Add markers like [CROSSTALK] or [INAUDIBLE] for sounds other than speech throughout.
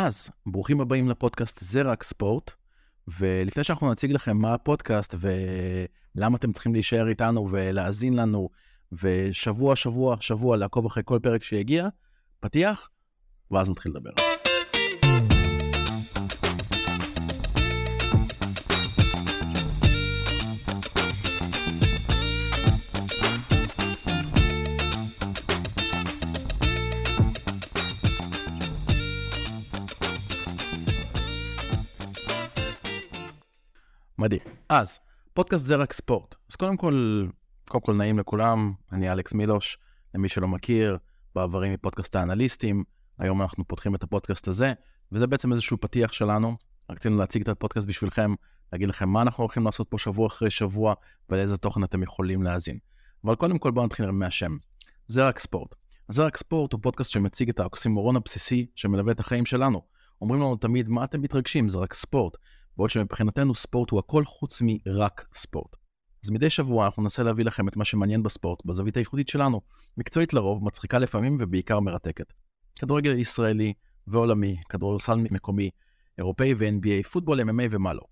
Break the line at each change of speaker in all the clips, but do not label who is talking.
אז, ברוכים הבאים לפודקאסט זה רק ספורט, ולפני שאנחנו נציג לכם מה הפודקאסט ולמה אתם צריכים להישאר איתנו ולהאזין לנו, ושבוע, שבוע, שבוע לעקוב אחרי כל פרק שיגיע, פתיח, ואז נתחיל לדבר. מדהים. אז, פודקאסט זה רק ספורט. אז קודם כל, קודם כל נעים לכולם, אני אלכס מילוש, למי שלא מכיר, בעברי מפודקאסט האנליסטים, היום אנחנו פותחים את הפודקאסט הזה, וזה בעצם איזשהו פתיח שלנו. רצינו להציג את הפודקאסט בשבילכם, להגיד לכם מה אנחנו הולכים לעשות פה שבוע אחרי שבוע, ולאיזה תוכן אתם יכולים להאזין. אבל קודם כל בואו נתחיל מהשם. זה רק ספורט. זה רק ספורט הוא פודקאסט שמציג את האוקסימורון הבסיסי שמלווה את החיים שלנו. אומרים לנו תמיד, מה אתם מתרגשים? זה רק ספורט. בעוד שמבחינתנו ספורט הוא הכל חוץ מרק ספורט. אז מדי שבוע אנחנו ננסה להביא לכם את מה שמעניין בספורט, בזווית הייחודית שלנו, מקצועית לרוב, מצחיקה לפעמים ובעיקר מרתקת. כדורגל ישראלי ועולמי, כדורסל מקומי, אירופאי ו-NBA, פוטבול, MMA ומה לא.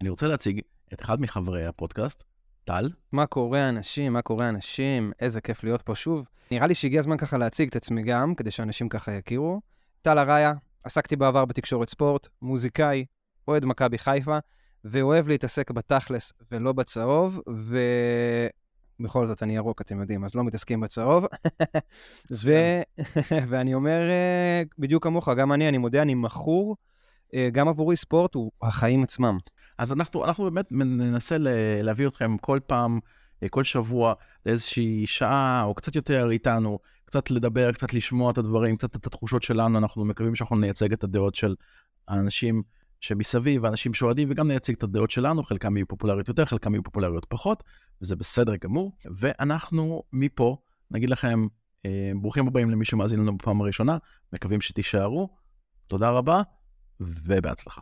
אני רוצה להציג את אחד מחברי הפודקאסט, טל.
מה קורה אנשים, מה קורה אנשים, איזה כיף להיות פה שוב. נראה לי שהגיע הזמן ככה להציג את עצמי גם, כדי שאנשים ככה יכירו. טל אריה, עסקתי בעבר בתקשורת ספורט, מוזיקאי, אוהד מכבי חיפה, ואוהב להתעסק בתכלס ולא בצהוב, ובכל זאת אני ירוק, אתם יודעים, אז לא מתעסקים בצהוב. [LAUGHS] ו... [LAUGHS] ואני אומר, אה, בדיוק כמוך, גם אני, אני מודה, אני מכור. אה, גם עבורי ספורט הוא החיים עצמם.
אז אנחנו, אנחנו באמת ננסה להביא אתכם כל פעם, אה, כל שבוע, לאיזושהי שעה או קצת יותר איתנו, קצת לדבר, קצת לשמוע את הדברים, קצת את התחושות שלנו, אנחנו מקווים שאנחנו נייצג את הדעות של האנשים שמסביב, אנשים שאוהדים, וגם נייצג את הדעות שלנו, חלקם יהיו פופולריות יותר, חלקם יהיו פופולריות פחות, וזה בסדר גמור. ואנחנו מפה נגיד לכם, אה, ברוכים הבאים למי שמאזין לנו בפעם הראשונה, מקווים שתישארו. תודה רבה, ובהצלחה.